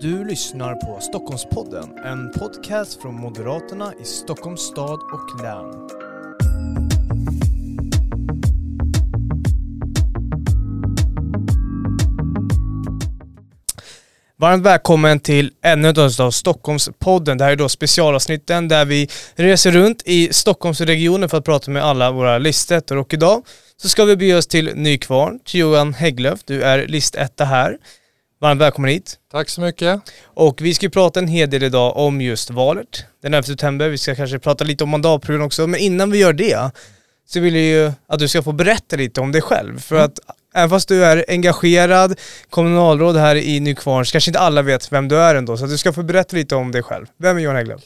Du lyssnar på Stockholmspodden, en podcast från Moderaterna i Stockholms stad och län. Varmt välkommen till ännu ett avsnitt av Stockholmspodden. Det här är då specialavsnitten där vi reser runt i Stockholmsregionen för att prata med alla våra listettor. Och idag så ska vi bege oss till Nykvarn, till Johan Hägglöf. Du är listetta här. Varmt välkommen hit. Tack så mycket. Och vi ska ju prata en hel del idag om just valet den 11 september. Vi ska kanske prata lite om mandatperioden också, men innan vi gör det så vill jag ju att du ska få berätta lite om dig själv. För att även fast du är engagerad kommunalråd här i Nykvarn så kanske inte alla vet vem du är ändå. Så att du ska få berätta lite om dig själv. Vem är Johan Hägglöf?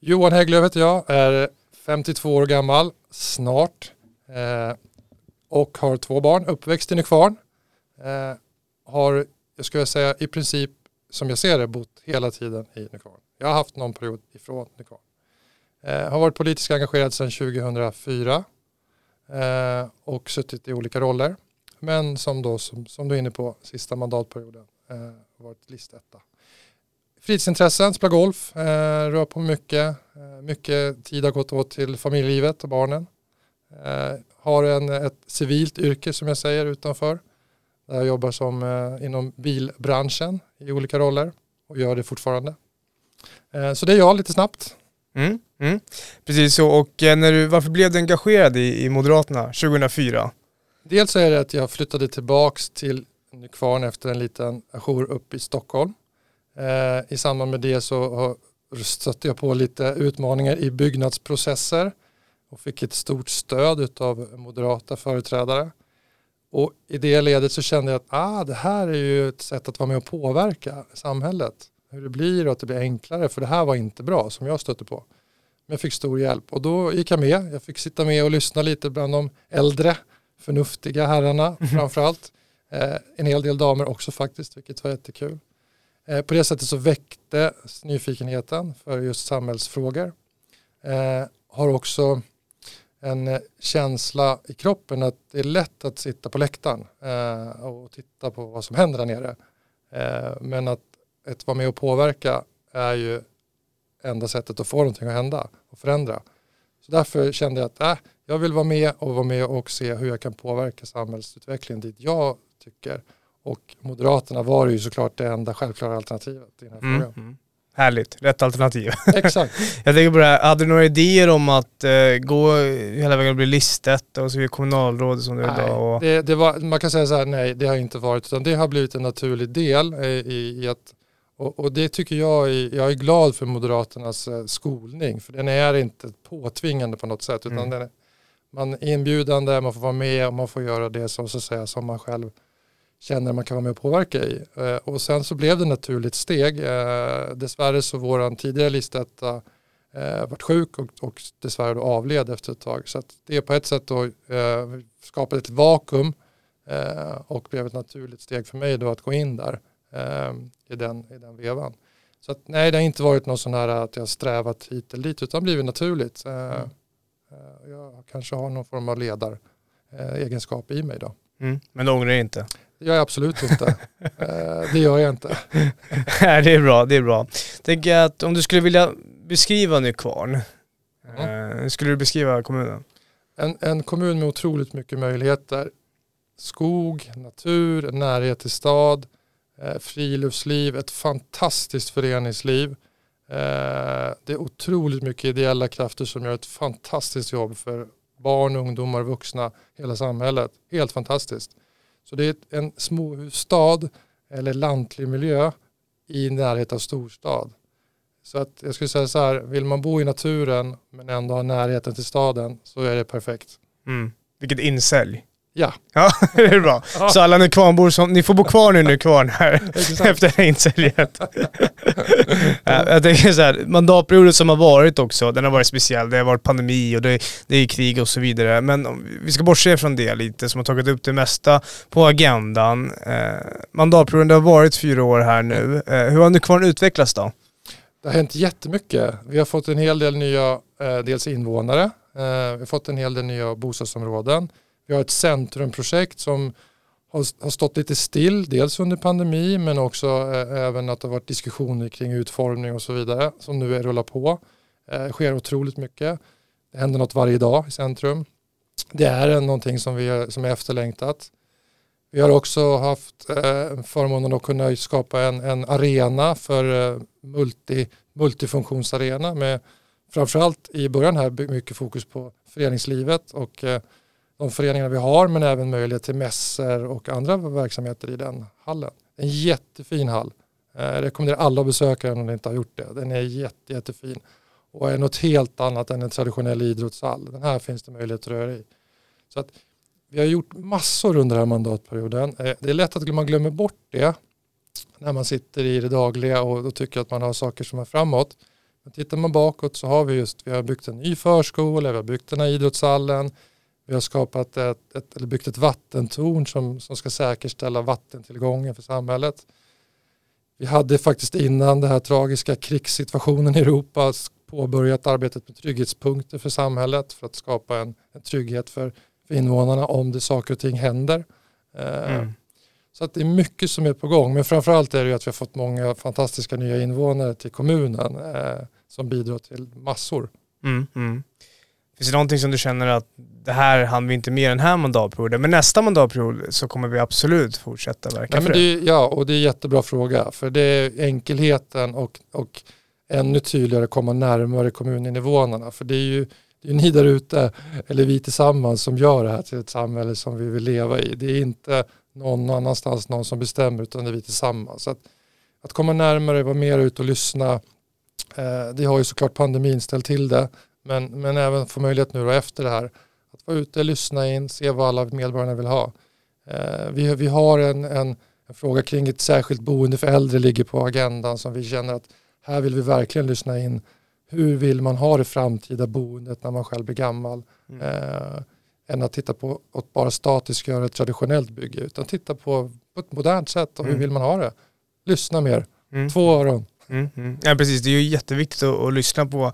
Johan Hägglöf heter jag, är 52 år gammal, snart. Eh, och har två barn, uppväxt i Nykvarn. Eh, har, jag skulle säga i princip, som jag ser det, bott hela tiden i Nykvarn. Jag har haft någon period ifrån Nykvarn. Eh, har varit politiskt engagerad sedan 2004 eh, och suttit i olika roller. Men som då, som, som du är inne på, sista mandatperioden eh, varit listetta. Fritidsintressen, spela golf, eh, rör på mycket. Eh, mycket tid har gått åt till familjelivet och barnen. Eh, har en, ett civilt yrke som jag säger utanför. Där jag jobbar som, eh, inom bilbranschen i olika roller och gör det fortfarande. Eh, så det är jag lite snabbt. Mm, mm. Precis så, och eh, när du, varför blev du engagerad i, i Moderaterna 2004? Dels så är det att jag flyttade tillbaks till Nykvarn efter en liten ajour upp i Stockholm. Eh, I samband med det så stötte jag på lite utmaningar i byggnadsprocesser och fick ett stort stöd av moderata företrädare. Och i det ledet så kände jag att ah, det här är ju ett sätt att vara med och påverka samhället. Hur det blir och att det blir enklare för det här var inte bra som jag stötte på. Men jag fick stor hjälp och då gick jag med. Jag fick sitta med och lyssna lite bland de äldre förnuftiga herrarna framförallt. Eh, en hel del damer också faktiskt, vilket var jättekul. Eh, på det sättet så väcktes nyfikenheten för just samhällsfrågor. Eh, har också en eh, känsla i kroppen att det är lätt att sitta på läktaren eh, och titta på vad som händer där nere. Eh, men att ett vara med och påverka är ju enda sättet att få någonting att hända och förändra. Så därför kände jag att äh, jag vill vara med och vara med och se hur jag kan påverka samhällsutvecklingen dit jag tycker. Och Moderaterna var ju såklart det enda självklara alternativet i den här Mm, frågan. Härligt, rätt alternativ. Exakt. Jag tänker på det här, hade du några idéer om att eh, gå hela vägen och bli listet och så bli kommunalråd som du är idag? Och... det, det var, man kan säga så här, nej det har inte varit, utan det har blivit en naturlig del eh, i, i att, och, och det tycker jag, är- jag är glad för Moderaternas eh, skolning, för den är inte påtvingande på något sätt, utan Mm. den är, man är inbjudande, man får vara med och man får göra det som, så säga, som man själv känner man kan vara med och påverka i. Eh, och sen så blev det naturligt steg. Eh, dessvärre så våran tidigare listetta eh, varit sjuk och, och dessvärre avled efter ett tag. Så det på ett sätt då skapade ett vakuum och blev ett naturligt steg för mig då att gå in där i, den, i den vevan. Så att, nej, det har inte varit någon sån här att jag strävat hit eller dit utan blivit naturligt. Mm. jag kanske har någon form av ledar eh, egenskap i mig då. Mm. Men du ångrar inte? Gör jag absolut inte. eh, det gör jag inte. Nej, det är bra, det är bra. Tänker att om du skulle vilja beskriva Nykvarn, Mm. eh, skulle du beskriva kommunen? En, en kommun med otroligt mycket möjligheter. Skog, natur, närhet till stad, eh, friluftsliv, ett fantastiskt föreningsliv. Det är otroligt mycket ideella krafter som gör ett fantastiskt jobb för barn, ungdomar, vuxna, hela samhället. Helt fantastiskt. Så det är en småhusstad eller lantlig miljö i närhet av storstad. Så att jag skulle säga så här, vill man bo i naturen men ändå ha närheten till staden så är det perfekt. Mm. Vilket insälj. Ja, Ja, det är bra. Så alla Nykvarnbor som, ni får bo kvar nu i Nykvarn här efter insäljet. Ja, jag tänker så här, mandatperioden som har varit också, den har varit speciell. Det har varit pandemi och det, det är krig och så vidare. Men om vi ska bortse från det lite, som har tagit upp det mesta på agendan. Eh, mandatperioden, det har varit fyra år här nu. Eh, hur har Nykvarn utvecklats då? Det har hänt jättemycket. Vi har fått en hel del nya eh, dels invånare. Eh, vi har fått en hel del nya bostadsområden. Vi har ett centrumprojekt som har, stått lite still, dels under pandemi men också eh, även att det har varit diskussioner kring utformning och så vidare som nu är rullar på. Det sker otroligt mycket. Det händer något varje dag i centrum. Det är någonting som, vi, eh, som är efterlängtat. Vi har också haft eh, förmånen att kunna skapa en, en arena för eh, multi, multifunktionsarena med framförallt i början här mycket fokus på föreningslivet och de föreningar vi har men även möjlighet till mässor och andra verksamheter i den hallen. En jättefin hall. Jag rekommenderar alla att besöka den om ni inte har gjort det. Den är jätte, jättefin och är något helt annat än en traditionell idrottshall. Den här finns det möjlighet att röra i. Så att vi har gjort massor under den här mandatperioden. Eh, det är lätt att man glömmer bort det när man sitter i det dagliga och då tycker att man har saker som är framåt. Men tittar man bakåt så har vi just, vi har byggt en ny förskola, vi har byggt den här idrottshallen, vi har skapat ett, ett eller byggt ett vattentorn som, som ska säkerställa vattentillgången för samhället. Vi hade faktiskt innan den här tragiska krigssituationen i Europa påbörjat arbetet med trygghetspunkter för samhället för att skapa en, en trygghet för, för invånarna om det saker och ting händer. Eh, mm. Så att det är mycket som är på gång men framförallt är det ju att vi har fått många fantastiska nya invånare till kommunen eh, som bidrar till massor. Mm, mm. Finns det någonting som du känner att det här hann vi inte med den här mandatperioden, men nästa mandatperiod så kommer vi absolut fortsätta verka Nej, för det? det? Ja, och det är en jättebra fråga, för det är enkelheten och, och ännu tydligare komma närmare kommuninvånarna. För det är ju det är ni där ute, eller vi tillsammans, som gör det här till ett samhälle som vi vill leva i. Det är inte någon annanstans någon som bestämmer, utan det är vi tillsammans. Så att, att komma närmare, vara mer ute och lyssna, eh, det har ju såklart pandemin ställt till det, men, men även få möjlighet nu och efter det här att vara ute, lyssna in, se vad alla medborgarna vill ha. Eh, vi, vi har en, en, en, fråga kring ett särskilt boende för äldre ligger på agendan som vi känner att här vill vi verkligen lyssna in. Hur vill man ha det framtida boendet när man själv blir gammal? Mm. Eh, än att titta på att bara statiskt göra ett traditionellt bygge utan titta på, på ett modernt sätt och hur mm. vill man ha det? Lyssna mer, mm. två öron. Mm, mm. Ja precis, det är ju jätteviktigt att, att lyssna på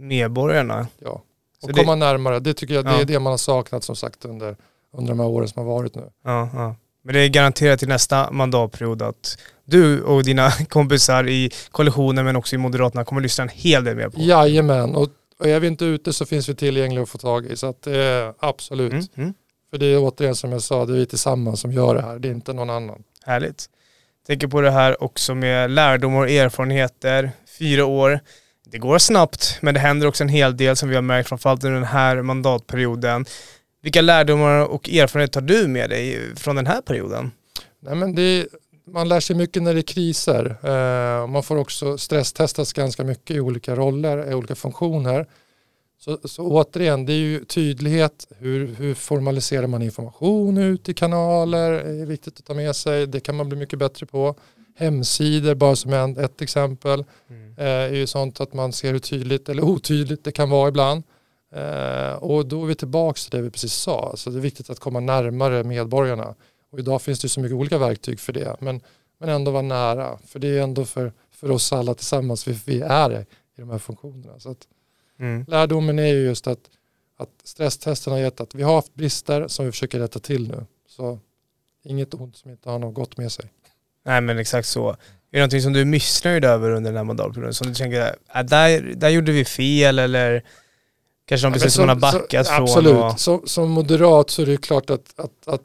medborgarna. Ja, och Så komma det... närmare. Det tycker jag det ja. är det man har saknat som sagt under, under de här åren som har varit nu. Ja, ja. Men det är garanterat till nästa mandatperiod att du och dina kompisar i koalitionen men också i Moderaterna kommer lyssna en hel del mer på. Jajamän, och, och är vi inte ute så finns vi tillgängliga att få tag i. Så att, eh, absolut. Mm, mm. För det är återigen som jag sa, det är vi tillsammans som gör det här, det är inte någon annan. Härligt. Tänker på det här också med lärdomar och erfarenheter, fyra år. Det går snabbt, men det händer också en hel del som vi har märkt framförallt under den här mandatperioden. Vilka lärdomar och erfarenheter tar du med dig från den här perioden? Nej, men det, man lär sig mycket när det är kriser. Eh, man får också stresstestas ganska mycket i olika roller, i olika funktioner. Så, så återigen, det är ju tydlighet. Hur, hur formaliserar man information ut i kanaler? Det är viktigt att ta med sig. Det kan man bli mycket bättre på. Hemsidor, bara som ett exempel, mm. eh, är ju sånt att man ser hur tydligt eller otydligt det kan vara ibland. Eh, och då är vi tillbaka till det vi precis sa. Alltså det är viktigt att komma närmare medborgarna. Och idag finns det så mycket olika verktyg för det. Men, men ändå vara nära. För det är ändå för, för oss alla tillsammans vi, vi är i de här funktionerna. Så att, mm. Lärdomen är ju just att, att stresstesten har gett att vi har haft brister som vi försöker rätta till nu. Så inget ont som inte har något gott med sig. Nej men exakt så. Är det någonting som du är missnöjd över under den här mandatperioden? Som du tänker, äh, där, där gjorde vi fel eller kanske något beslut som man har backat så, från? Absolut, och... som, som moderat så är det klart att, att, att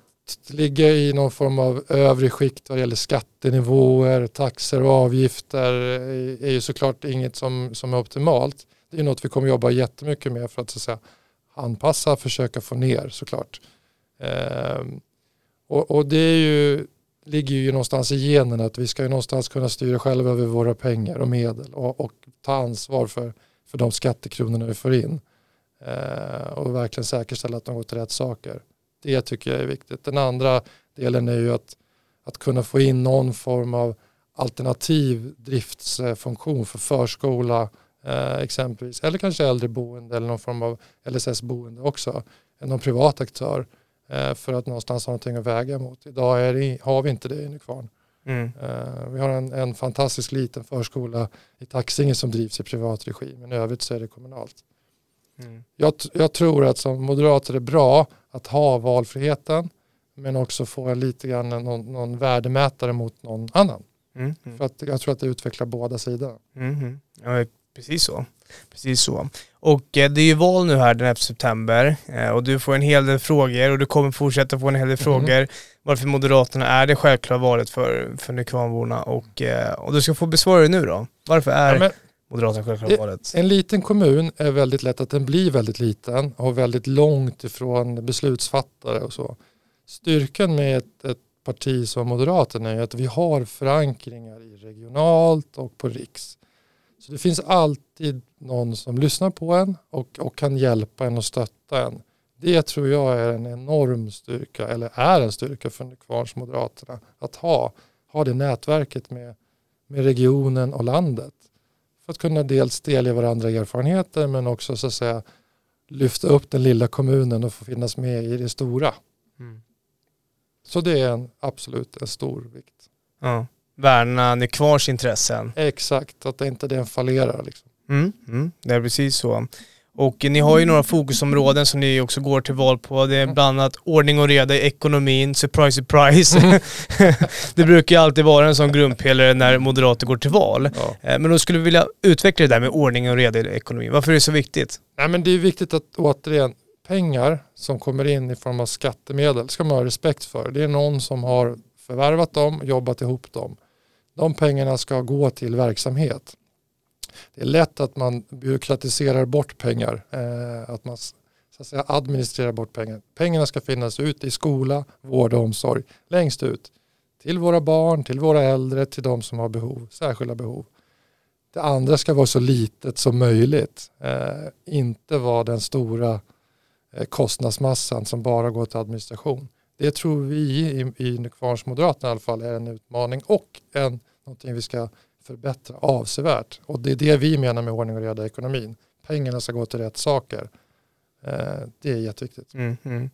ligga i någon form av övre skikt vad gäller skattenivåer, taxer och avgifter är ju såklart inget som, som är optimalt. Det är något vi kommer jobba jättemycket med för att, så att säga, anpassa, försöka få ner såklart. Ehm, och, och, det är ju ligger ju någonstans i genen att vi ska ju någonstans kunna styra själva över våra pengar och medel och, och ta ansvar för, för de skattekronorna vi får in. Eh, och verkligen säkerställa att de går till rätt saker. Det tycker jag är viktigt. Den andra delen är ju att, att kunna få in någon form av alternativ driftsfunktion för förskola eh, exempelvis eller kanske äldreboende eller någon form av LSS-boende också någon privat aktör Eh, för att någonstans ha någonting att väga mot. Idag det, har vi inte det i Nykvarn. Mm. Eh, vi har en, en, fantastisk liten förskola i Taxinge som drivs i privat regi men i övrigt så är det kommunalt. Mm. Jag, jag, tror att som moderater är det bra att ha valfriheten men också få lite grann någon, någon värdemätare mot någon annan. Mm. Mm. För att jag tror att det utvecklar båda sidor. Mm. Ja, precis så. Precis så. Och eh, det är ju val nu här den 11 september eh, och du får en hel del frågor och du kommer fortsätta få en hel del frågor varför Moderaterna är det självklara valet för, för Nykvarnborna och, eh, och du ska få besvara det nu då. Varför är Ja, men Moderaterna självklara valet? en liten kommun är väldigt lätt att den blir väldigt liten och väldigt långt ifrån beslutsfattare och så. Styrkan med ett, ett parti som Moderaterna är att vi har förankringar i regionalt och på riks. Så det finns alltid någon som lyssnar på en och, och kan hjälpa en och stötta en. Det tror jag är en enorm styrka, eller är en styrka för Nykvarnsmoderaterna. Att ha, ha det nätverket med, med regionen och landet. För att kunna dels delge varandra erfarenheter men också så att säga lyfta upp den lilla kommunen och få finnas med i det stora. Mm. Så det är en, absolut en stor vikt. Ja. Värna Nykvarns intressen. Exakt, att det inte den fallerar. Liksom. Mm, mm, det är precis så. Och ni har ju några fokusområden som ni också går till val på. Det är bland annat ordning och reda i ekonomin, surprise surprise. det brukar ju alltid vara en sån grundpelare när moderater går till val. Ja. Eh, Men då skulle vi vilja utveckla det där med ordning och reda i ekonomin. Varför är det så viktigt? Nej, men det är viktigt att återigen, pengar som kommer in i form av skattemedel ska man ha respekt för. Det är någon som har förvärvat dem, jobbat ihop dem. De pengarna ska gå till verksamhet. Det är lätt att man byråkratiserar bort pengar, eh, att man så att säga, administrerar bort pengar. Pengarna ska finnas ute i skola, vård och omsorg, längst ut. Till våra barn, till våra äldre, till de som har behov, särskilda behov. Det andra ska vara så litet som möjligt. Eh, inte vara den stora eh, kostnadsmassan som bara går till administration. Det tror vi i, i Nykvarnsmoderaterna i alla fall är en utmaning och en, någonting vi ska förbättra avsevärt. Och det är det vi menar med ordning och reda i ekonomin. Pengarna ska gå till rätt saker. Eh, det är jätteviktigt. Mm, mm.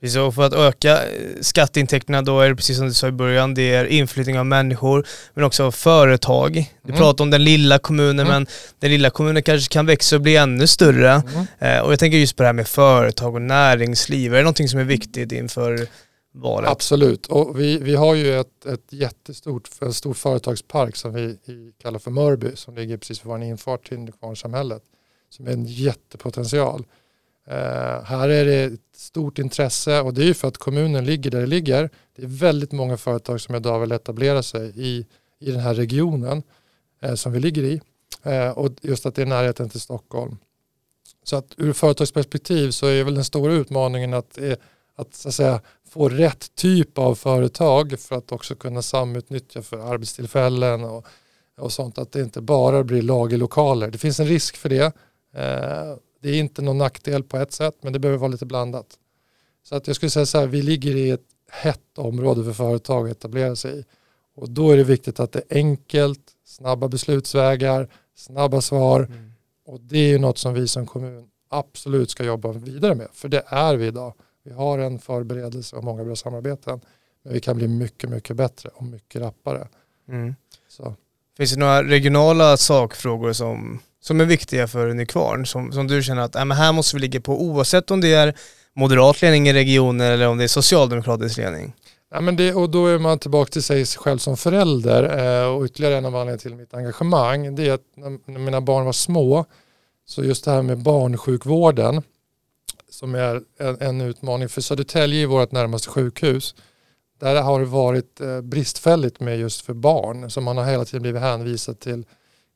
Precis, och för att öka eh, skatteintäkterna då är det precis som du sa i början, det är inflyttning av människor men också av företag. Du Mm. pratar om den lilla kommunen Mm. men den lilla kommunen kanske kan växa och bli ännu större. Mm. Eh, och jag tänker just på det här med företag och näringsliv. Är det någonting som är viktigt inför valet? Absolut, och vi, vi har ju ett, ett jättestort en stor företagspark som vi i, kallar för Mörby som ligger precis vid vår infart till Nykvarnssamhället som är en jättepotential. Eh, här är det ett stort intresse och det är ju för att kommunen ligger där det ligger. Det är väldigt många företag som idag vill etablera sig i, i den här regionen eh, som vi ligger i eh, och just att det är närheten till Stockholm. Så att ur företagsperspektiv så är väl den stora utmaningen att, eh, att, så att säga, få rätt typ av företag för att också kunna samutnyttja för arbetstillfällen och, och sånt. Att det inte bara blir lagerlokaler. Det finns en risk för det. Eh, det är inte någon nackdel på ett sätt men det behöver vara lite blandat. Så att jag skulle säga så här, vi ligger i ett hett område för företag att etablera sig i. Och då är det viktigt att det är enkelt, snabba beslutsvägar, snabba svar Mm. och det är ju något som vi som kommun absolut ska jobba vidare med. För det är vi idag. Vi har en förberedelse och många bra samarbeten. Men vi kan bli mycket, mycket bättre och mycket rappare. Mm. Så. Finns det några regionala sakfrågor som, som är viktiga för Nykvarn? Som, som du känner att äh, men här måste vi ligga på oavsett om det är moderat ledning i regionen eller om det är socialdemokratisk ledning? Ja, men det, och då är man tillbaka till sig själv som förälder eh, och ytterligare en av anledningarna till mitt engagemang det är att när, när mina barn var små så just det här med barnsjukvården som är en, en utmaning för Södertälje är vårt närmaste sjukhus. Där har det varit eh, bristfälligt med just för barn så man har hela tiden blivit hänvisad till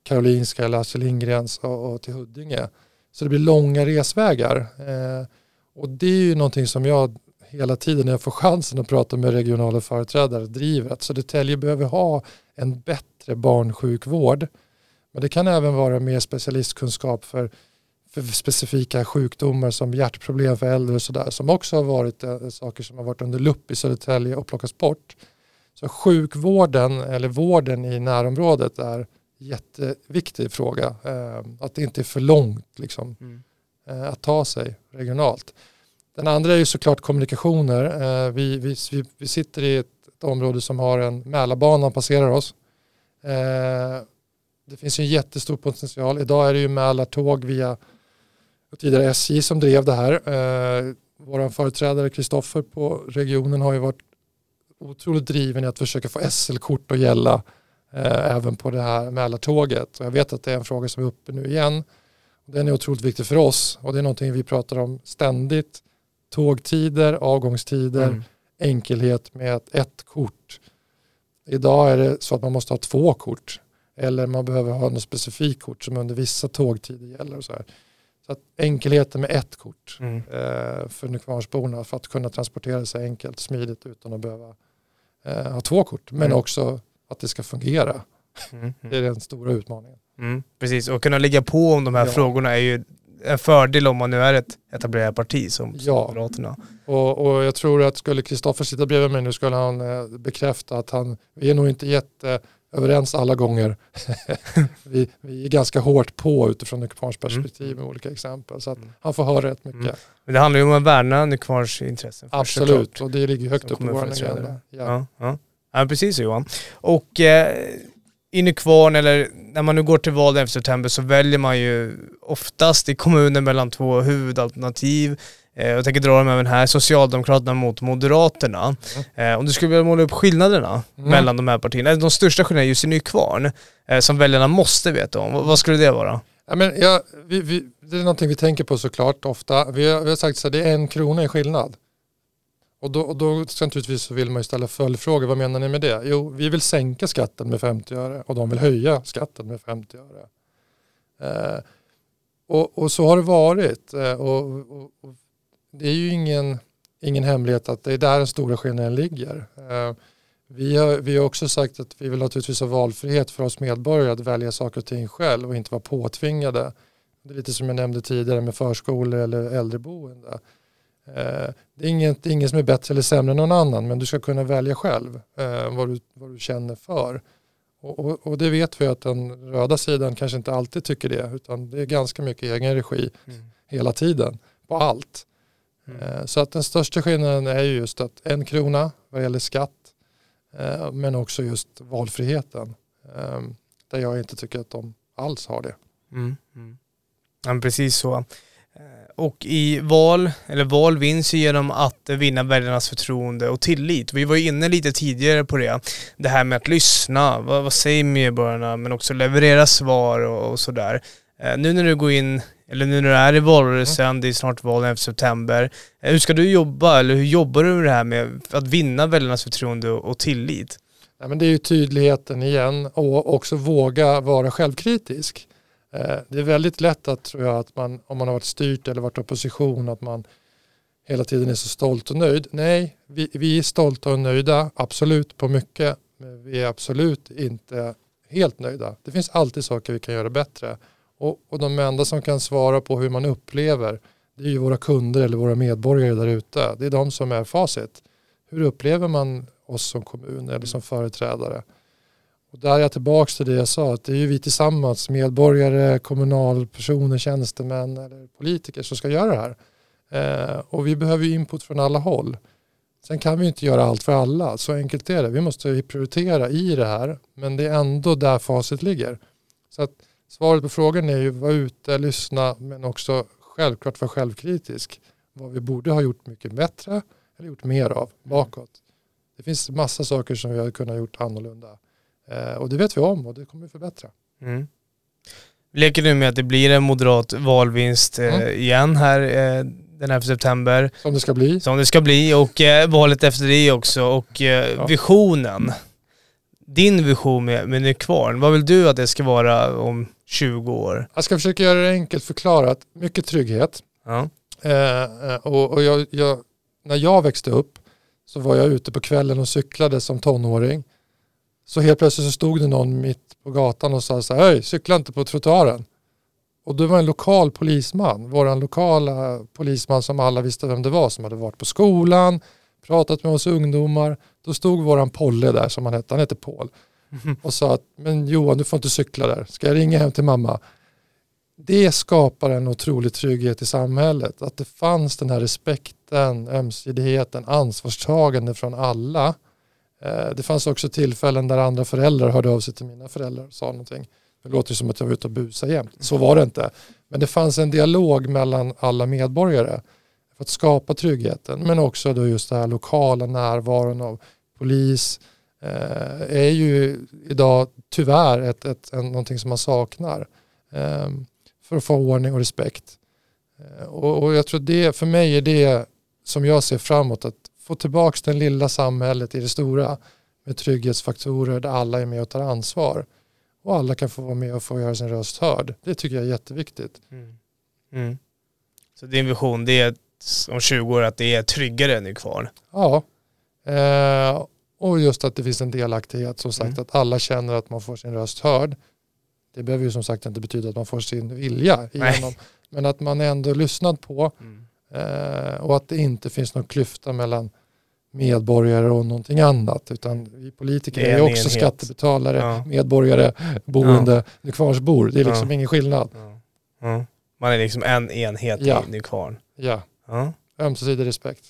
Karolinska eller Astrid Lindgrens och, och till Huddinge. Så det blir långa resvägar. Eh, och det är ju någonting som jag hela tiden när jag får chansen att prata med regionala företrädare driver att Södertälje behöver ha en bättre barnsjukvård. Men det kan även vara mer specialistkunskap för, för specifika sjukdomar som hjärtproblem för äldre och sådär som också har varit eh, saker som har varit under lupp i Södertälje och plockats bort. Så sjukvården eller vården i närområdet är jätteviktig fråga. Eh, att det inte är för långt liksom, Mm. eh, att ta sig regionalt. Den andra är ju såklart kommunikationer. Eh, vi, vi, vi, sitter i ett, ett område som har en Mälarbana passerar oss. Det finns en jättestor potential. Idag är det ju Mälartåg via tidigare SJ som drev det här. Vår företrädare Kristoffer på regionen har ju varit otroligt driven i att försöka få SL-kort att gälla eh, även på det här Mälartåget. Och jag vet att det är en fråga som är uppe nu igen. Den är otroligt viktig för oss och det är någonting vi pratar om ständigt. Tågtider, avgångstider, mm. enkelhet med ett, ett kort. Idag är det så att man måste ha två kort eller man behöver ha något specifikt kort som under vissa tågtider gäller. Och så här. Så att enkelheten med ett kort mm. eh, för Nykvarnsborna för att kunna transportera sig enkelt, smidigt utan att behöva eh, ha två kort. Men mm. också att det ska fungera. Mm. Det är den stora utmaningen. Mm. Precis, och kunna ligga på om de här ja. frågorna är ju en fördel om man nu är ett etablerat parti som, ja. Moderaterna. Och, och jag tror att skulle Kristoffer sitta bredvid mig nu skulle han eh, bekräfta att han, vi är nog inte jätteöverens alla gånger. vi, vi är ganska hårt på utifrån Nykvarns perspektiv med olika exempel. Så att mm. han får höra rätt mycket. Mm. Men det handlar ju om att värna Nykvarns intressen. Absolut, och det ligger högt upp på vår agenda. Ja. Ja, ja. Ja, precis Johan. Och eh, i Nykvarn eller när man nu går till val efter september så väljer man ju oftast i kommunen mellan två huvudalternativ. Eh, jag tänker dra dem även här, Socialdemokraterna mot Moderaterna. Mm. Eh, om du skulle vilja måla upp skillnaderna mm. mellan de här partierna, de största skillnaderna just i Nykvarn, eh, som väljarna måste veta om, vad skulle det vara? Ja, men ja, vi, vi, det är någonting vi tänker på såklart ofta. Vi har, vi har sagt att det är en krona i skillnad. Och då, och då naturligtvis så vill man ju ställa följdfrågor. Vad menar ni med det? Jo, vi vill sänka skatten med 50 öre och de vill höja skatten med 50 öre. Eh, och, och, så har det varit. Eh, och, och, och, det är ju ingen, ingen hemlighet att det är där den stora skillnaden ligger. Eh, vi, har, vi har också sagt att vi vill naturligtvis ha valfrihet för oss medborgare att välja saker och ting själv och inte vara påtvingade. Det är lite som jag nämnde tidigare med förskolor eller äldreboende. Eh, det är inget, ingen som är bättre eller sämre än någon annan men du ska kunna välja själv eh, vad, du, vad du känner för. Och, och, och, det vet vi att den röda sidan kanske inte alltid tycker det utan det är ganska mycket egen regi mm. hela tiden på allt. Mm. Eh, så att den största skillnaden är just att en krona vad gäller skatt men också just valfriheten där jag inte tycker att de alls har det. Mm. mm. Ja, precis så. Och i val, eller val vinns ju genom att vinna väljarnas förtroende och tillit. Vi var ju inne lite tidigare på det. Det här med att lyssna, vad, vad säger medborgarna, men också leverera svar och, och sådär. Eh, nu när du går in, eller nu när du är i valrörelsen, mm. det är snart val efter september. Eh, hur ska du jobba, eller hur jobbar du med det här med att vinna väljarnas förtroende och, och tillit? Ja, men det är ju tydligheten igen och också våga vara självkritisk. Eh, det är väldigt lätt att, tror jag, att man, om man har varit styrt eller varit opposition, att man hela tiden är så stolt och nöjd. Nej, vi, vi är stolta och nöjda, absolut på mycket, men vi är absolut inte helt nöjda. Det finns alltid saker vi kan göra bättre. Och, och de enda som kan svara på hur man upplever, det är ju våra kunder eller våra medborgare där ute. Det är de som är facit. Hur upplever man oss som kommun eller som företrädare? Och där är jag tillbaka till det jag sa, att det är ju vi tillsammans, medborgare, kommunalpersoner, tjänstemän eller politiker som ska göra det här. Eh, och vi behöver input från alla håll. Sen kan vi inte göra allt för alla, så enkelt är det. Vi måste prioritera i det här, men det är ändå där facit ligger. Så att svaret på frågan är ju vara ute, lyssna, men också självklart vara självkritisk. Vad vi borde ha gjort mycket bättre eller gjort mer av bakåt. Det finns massa saker som vi hade kunnat gjort annorlunda. Eh, och det vet vi om och det kommer vi förbättra. Mm. Leker du med att det blir en moderat valvinst eh, mm. igen här eh, den här september? Som det ska bli. Som det ska bli och valet efter det också och ja. visionen. Din vision med, med Nykvarn, vad vill du att det ska vara om 20 år? Jag ska försöka göra det enkelt förklarat. Mycket trygghet. Ja. Och, och jag, jag, när jag växte upp så var jag ute på kvällen och cyklade som tonåring. Så helt plötsligt så stod det någon mitt på gatan och sa så här, cykla inte på trottoaren. Och det var en lokal polisman, vår lokala polisman som alla visste vem det var, som hade varit på skolan, pratat med oss ungdomar. Då stod våran Polle där, som han hette, han hette Paul, och sa att men Johan du får inte cykla där, ska jag ringa hem till mamma? Det skapar en otrolig trygghet i samhället, att det fanns den här respekten, ömsesidigheten, ansvarstagande från alla Eh, det fanns också tillfällen där andra föräldrar hörde av sig till mina föräldrar och sa någonting. Det låter som att jag var ute och busade jämt. Så var det inte. Men det fanns en dialog mellan alla medborgare. för att skapa tryggheten. Men också då just den här lokala närvaron av polis eh, är ju idag tyvärr ett, ett, en, någonting som man saknar eh, för att få ordning och respekt. Eh, och, och, jag tror det, för mig är det som jag ser framåt, att få tillbaka det lilla samhället i det stora med trygghetsfaktorer där alla är med och tar ansvar. Och alla kan få vara med och få göra sin röst hörd. Det tycker jag är jätteviktigt. Mm. Mm. Så din vision det är om 20 år att det är tryggare än kvar? Ja. Eh, och just att det finns en delaktighet som sagt mm. att alla känner att man får sin röst hörd. Det behöver ju som sagt inte betyda att man får sin vilja igenom. Men att man är ändå lyssnad på mm. eh, och att det inte finns någon klyfta mellan medborgare och någonting annat. Utan vi politiker är, är också enhet. skattebetalare, ja. medborgare, boende, ja. Nykvarnsbor. Det är liksom ja. ingen skillnad. Ja. Man är liksom en enhet i Nykvarn. Ja. ömsesidig respekt.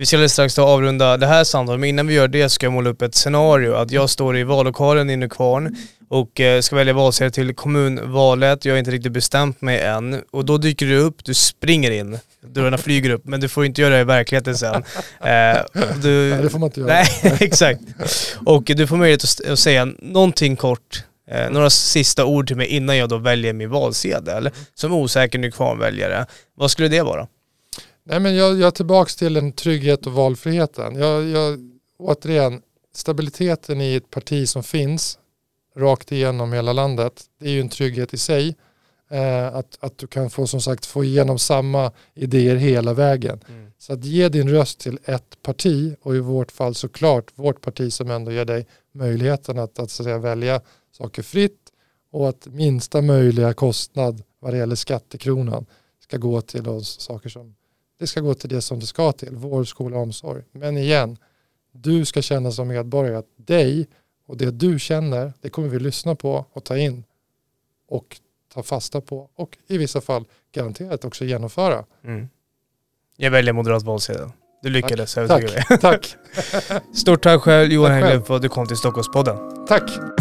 Vi ska strax ta avrunda det här samtalet, men innan vi gör det ska jag måla upp ett scenario. Att jag står i vallokalen i Nykvarn och eh, ska välja valsedel till kommunvalet. Jag har inte riktigt bestämt mig än. Och då dyker du upp, du springer in. Dörrarna flyger upp, men du får inte göra det i verkligheten sen. Eh, du, nej, det får man inte göra. Nej, exakt. Och du får möjlighet att, säga någonting kort, eh, några sista ord till mig innan jag då väljer min valsedel. Som osäker Nykvarnväljare. Vad skulle det vara? Nej, men jag, jag är tillbaka till en trygghet och valfriheten. Jag, jag, återigen, stabiliteten i ett parti som finns rakt igenom hela landet, det är ju en trygghet i sig. Eh, att, att du kan få som sagt få igenom samma idéer hela vägen. Mm. Så att ge din röst till ett parti och i vårt fall såklart vårt parti som ändå ger dig möjligheten att, att, så att säga, välja saker fritt och att minsta möjliga kostnad vad det gäller skattekronan ska gå till oss saker som det ska gå till det som det ska till, vård, skola och omsorg. Men igen, du ska känna som medborgare att dig och det du känner, det kommer vi lyssna på och ta in och ta fasta på och i vissa fall garanterat också genomföra. Mm. Jag väljer moderat valsedel. Du lyckades tack. övertyga mig. Tack. Stort tack själv Johan Hägglund för att du kom till Stockholmspodden. Tack.